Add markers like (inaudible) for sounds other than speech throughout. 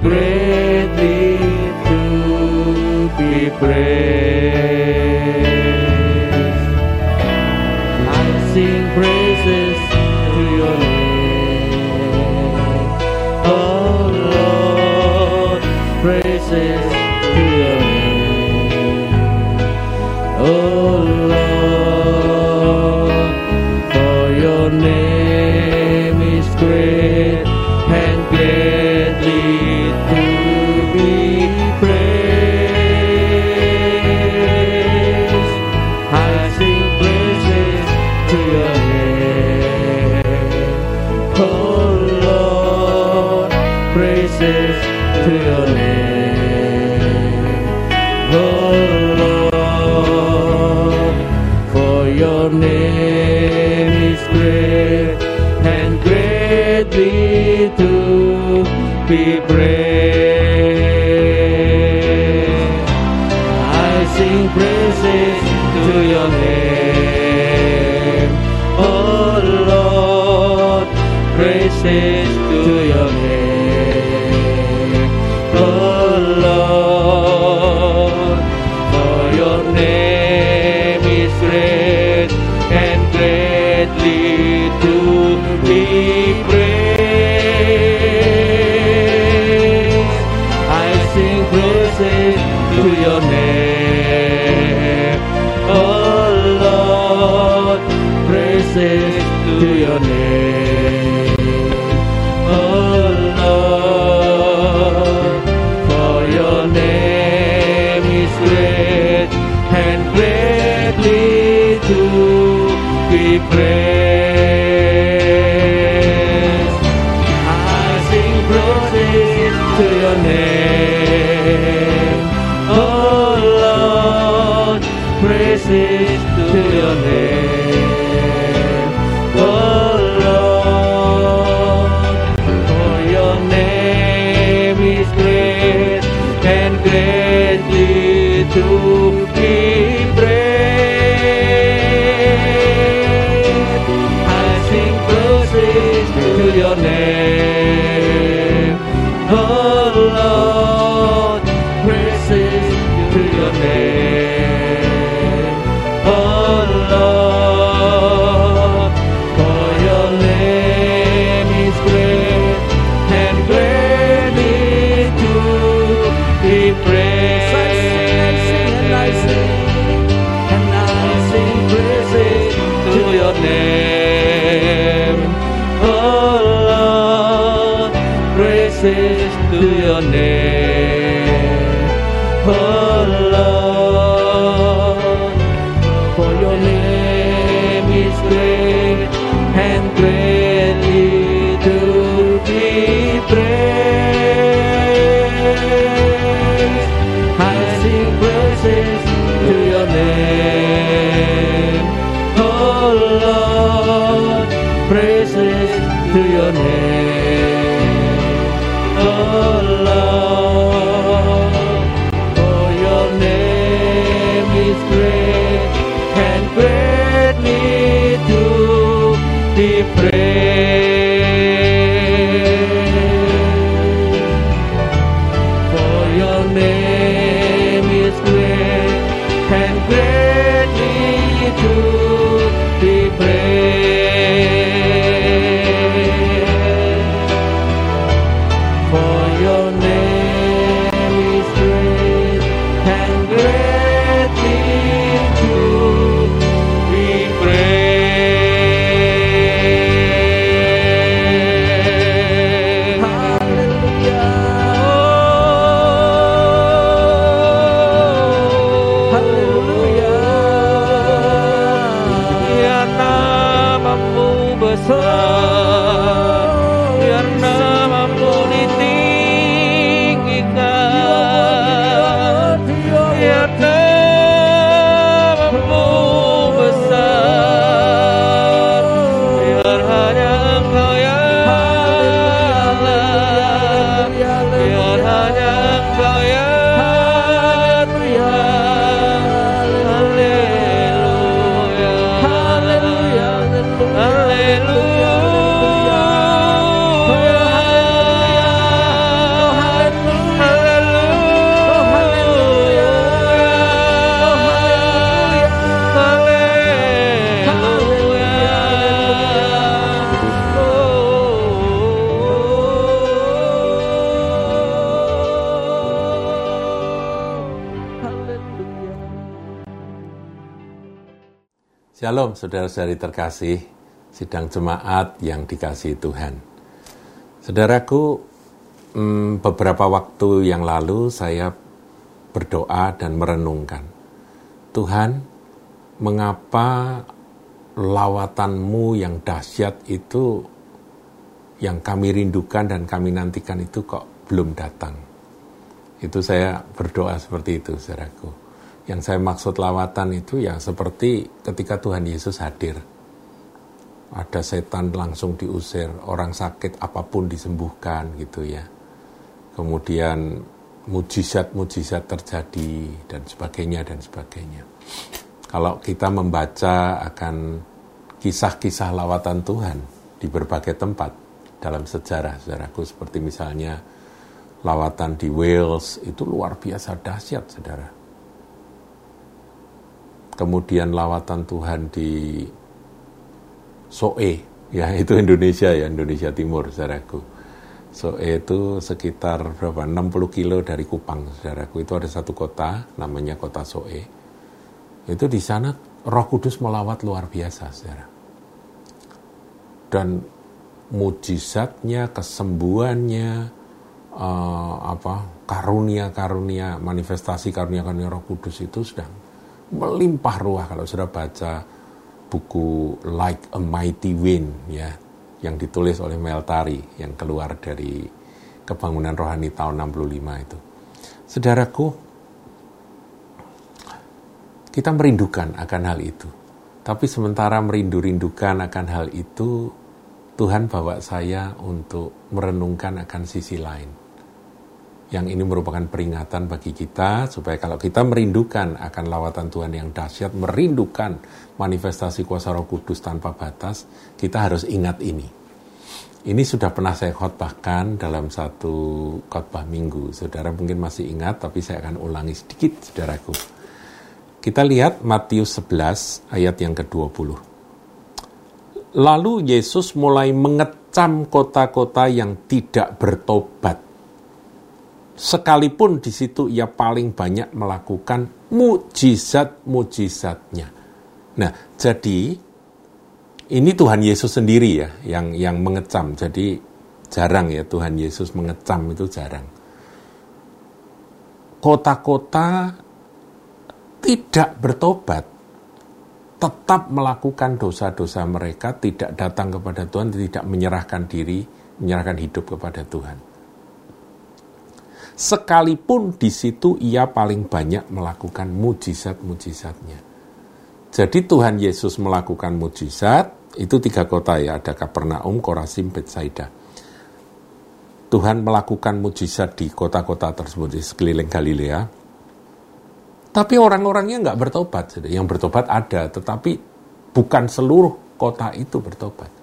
greatly to be praised. your name is great and greatly to be praised. I sing praises to your name, oh Lord, praises to your name. your name. And I sing, and I sing, praises to your name. Oh Lord, praises to your name. Shalom saudara-saudari terkasih, sidang jemaat yang dikasih Tuhan. Saudaraku, hmm, beberapa waktu yang lalu saya berdoa dan merenungkan. Tuhan, mengapa lawatanmu yang dahsyat itu yang kami rindukan dan kami nantikan itu kok belum datang. Itu saya berdoa seperti itu, saudaraku yang saya maksud lawatan itu ya seperti ketika Tuhan Yesus hadir. Ada setan langsung diusir, orang sakit apa pun disembuhkan gitu ya. Kemudian mujizat-mujizat terjadi dan sebagainya dan sebagainya. Kalau kita membaca akan kisah-kisah lawatan Tuhan di berbagai tempat dalam sejarah, saudaraku seperti misalnya lawatan di Wales itu luar biasa dahsyat, saudara kemudian lawatan Tuhan di Soe, ya (laughs) itu Indonesia ya, Indonesia Timur, saudaraku. Soe itu sekitar berapa, 60 kilo dari Kupang, saudaraku. Itu ada satu kota, namanya kota Soe. Itu di sana roh kudus melawat luar biasa, saudara. Dan mujizatnya, kesembuhannya, uh, apa karunia-karunia, manifestasi karunia-karunia roh kudus itu sedang melimpah ruah kalau sudah baca buku Like a Mighty Wind ya yang ditulis oleh Meltari yang keluar dari kebangunan rohani tahun 65 itu. Saudaraku, kita merindukan akan hal itu. Tapi sementara merindu-rindukan akan hal itu, Tuhan bawa saya untuk merenungkan akan sisi lain yang ini merupakan peringatan bagi kita supaya kalau kita merindukan akan lawatan Tuhan yang dahsyat, merindukan manifestasi kuasa Roh Kudus tanpa batas, kita harus ingat ini. Ini sudah pernah saya khotbahkan dalam satu khotbah minggu. Saudara mungkin masih ingat, tapi saya akan ulangi sedikit, saudaraku. Kita lihat Matius 11 ayat yang ke-20. Lalu Yesus mulai mengecam kota-kota yang tidak bertobat sekalipun di situ ia paling banyak melakukan mujizat-mujizatnya. Nah, jadi ini Tuhan Yesus sendiri ya yang yang mengecam. Jadi jarang ya Tuhan Yesus mengecam itu jarang. Kota-kota tidak bertobat, tetap melakukan dosa-dosa mereka, tidak datang kepada Tuhan, tidak menyerahkan diri, menyerahkan hidup kepada Tuhan sekalipun di situ ia paling banyak melakukan mujizat-mujizatnya. Jadi Tuhan Yesus melakukan mujizat, itu tiga kota ya, ada Kapernaum, Korasim, Betsaida. Tuhan melakukan mujizat di kota-kota tersebut di sekeliling Galilea. Tapi orang-orangnya nggak bertobat. Yang bertobat ada, tetapi bukan seluruh kota itu bertobat.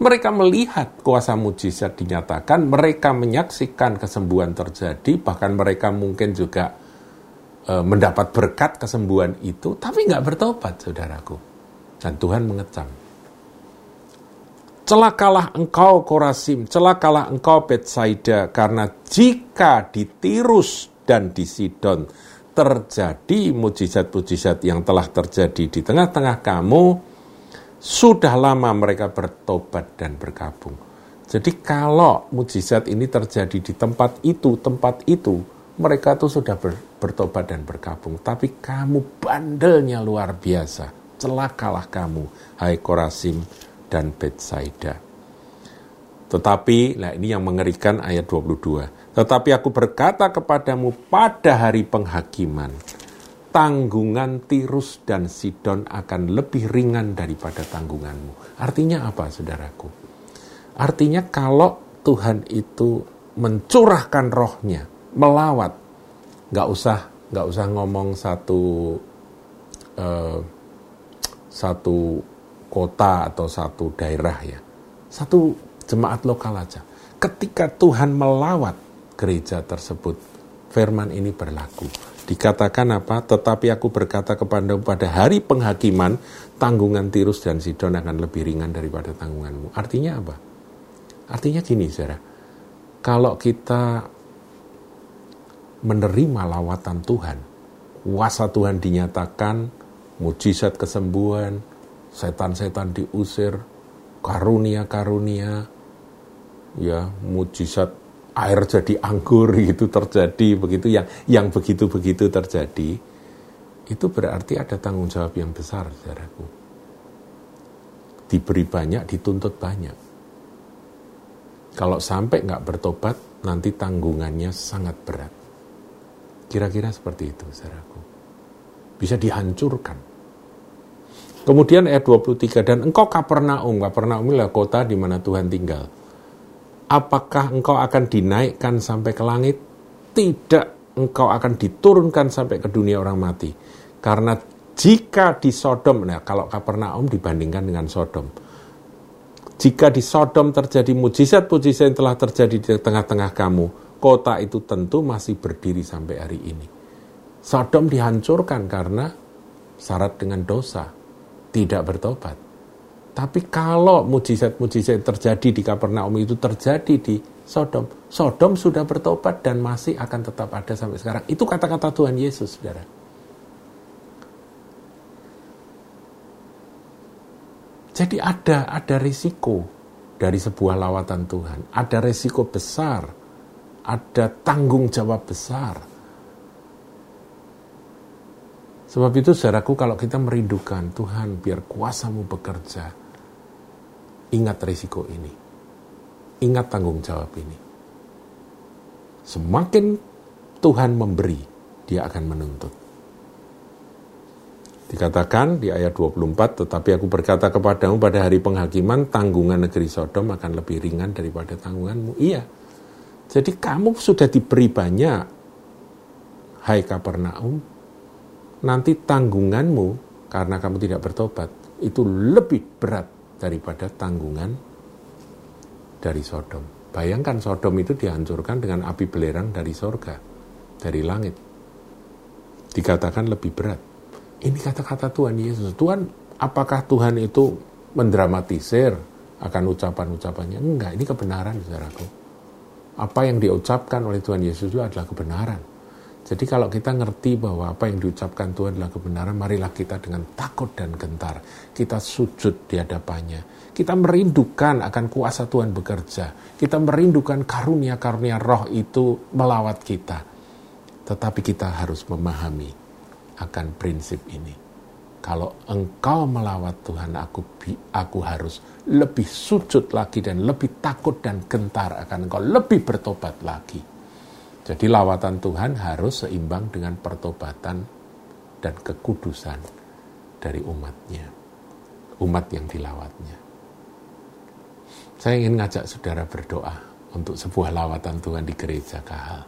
Mereka melihat kuasa mujizat dinyatakan, mereka menyaksikan kesembuhan terjadi, bahkan mereka mungkin juga e, mendapat berkat kesembuhan itu, tapi nggak bertobat, saudaraku. Dan Tuhan mengecam. Celakalah engkau Korasim, celakalah engkau Betsaida, karena jika di Tirus dan di Sidon terjadi mujizat-mujizat yang telah terjadi di tengah-tengah kamu, sudah lama mereka bertobat dan bergabung. Jadi kalau mujizat ini terjadi di tempat itu, tempat itu, mereka tuh sudah ber, bertobat dan bergabung. Tapi kamu bandelnya luar biasa. Celakalah kamu, hai Korasim dan Betsaida. Tetapi, nah ini yang mengerikan ayat 22. Tetapi aku berkata kepadamu pada hari penghakiman, tanggungan Tirus dan Sidon akan lebih ringan daripada tanggunganmu. Artinya apa, saudaraku? Artinya kalau Tuhan itu mencurahkan rohnya, melawat, nggak usah nggak usah ngomong satu uh, satu kota atau satu daerah ya, satu jemaat lokal aja. Ketika Tuhan melawat gereja tersebut, firman ini berlaku Dikatakan apa? Tetapi aku berkata kepada pada hari penghakiman, tanggungan Tirus dan Sidon akan lebih ringan daripada tanggunganmu. Artinya apa? Artinya gini, saudara. Kalau kita menerima lawatan Tuhan, kuasa Tuhan dinyatakan, mujizat kesembuhan, setan-setan diusir, karunia-karunia, ya mujizat air jadi anggur (laughs) itu terjadi begitu yang yang begitu-begitu terjadi itu berarti ada tanggung jawab yang besar saudaraku. Diberi banyak dituntut banyak. Kalau sampai nggak bertobat nanti tanggungannya sangat berat. Kira-kira seperti itu saudaraku. Bisa dihancurkan. Kemudian ayat 23 dan engkau Kapernaum Kapernaum adalah kota di mana Tuhan tinggal apakah engkau akan dinaikkan sampai ke langit? Tidak, engkau akan diturunkan sampai ke dunia orang mati. Karena jika di Sodom, nah kalau Kapernaum dibandingkan dengan Sodom, jika di Sodom terjadi mujizat-mujizat yang telah terjadi di tengah-tengah kamu, kota itu tentu masih berdiri sampai hari ini. Sodom dihancurkan karena syarat dengan dosa, tidak bertobat. Tapi kalau mujizat-mujizat terjadi di Kapernaum itu terjadi di Sodom, Sodom sudah bertobat dan masih akan tetap ada sampai sekarang. Itu kata-kata Tuhan Yesus, saudara. Jadi ada ada risiko dari sebuah lawatan Tuhan, ada risiko besar, ada tanggung jawab besar. Sebab itu saudaraku kalau kita merindukan Tuhan biar kuasamu bekerja, ingat risiko ini. Ingat tanggung jawab ini. Semakin Tuhan memberi, dia akan menuntut. Dikatakan di ayat 24, tetapi aku berkata kepadamu pada hari penghakiman, tanggungan negeri Sodom akan lebih ringan daripada tanggunganmu. Iya. Jadi kamu sudah diberi banyak, hai Kapernaum, nanti tanggunganmu karena kamu tidak bertobat itu lebih berat daripada tanggungan dari Sodom. Bayangkan Sodom itu dihancurkan dengan api belerang dari sorga, dari langit. Dikatakan lebih berat. Ini kata-kata Tuhan Yesus. Tuhan, apakah Tuhan itu mendramatisir akan ucapan-ucapannya? Enggak, ini kebenaran, saudaraku. Apa yang diucapkan oleh Tuhan Yesus itu adalah kebenaran. Jadi kalau kita ngerti bahwa apa yang diucapkan Tuhan adalah kebenaran, marilah kita dengan takut dan gentar. Kita sujud di hadapannya. Kita merindukan akan kuasa Tuhan bekerja. Kita merindukan karunia-karunia roh itu melawat kita. Tetapi kita harus memahami akan prinsip ini. Kalau engkau melawat Tuhan, aku aku harus lebih sujud lagi dan lebih takut dan gentar akan engkau lebih bertobat lagi jadi lawatan Tuhan harus seimbang dengan pertobatan dan kekudusan dari umatnya. Umat yang dilawatnya. Saya ingin ngajak saudara berdoa untuk sebuah lawatan Tuhan di gereja Kahal.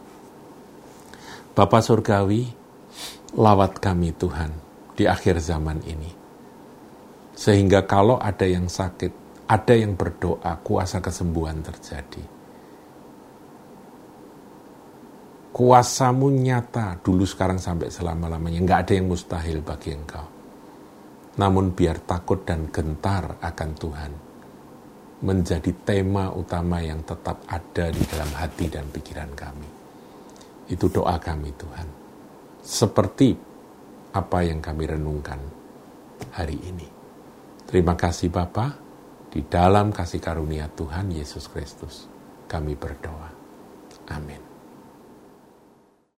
Bapak Surgawi, lawat kami Tuhan di akhir zaman ini. Sehingga kalau ada yang sakit, ada yang berdoa, kuasa kesembuhan terjadi Kuasamu nyata dulu sekarang sampai selama-lamanya. Nggak ada yang mustahil bagi engkau. Namun biar takut dan gentar akan Tuhan. Menjadi tema utama yang tetap ada di dalam hati dan pikiran kami. Itu doa kami Tuhan. Seperti apa yang kami renungkan hari ini. Terima kasih Bapa. Di dalam kasih karunia Tuhan Yesus Kristus kami berdoa. Amin.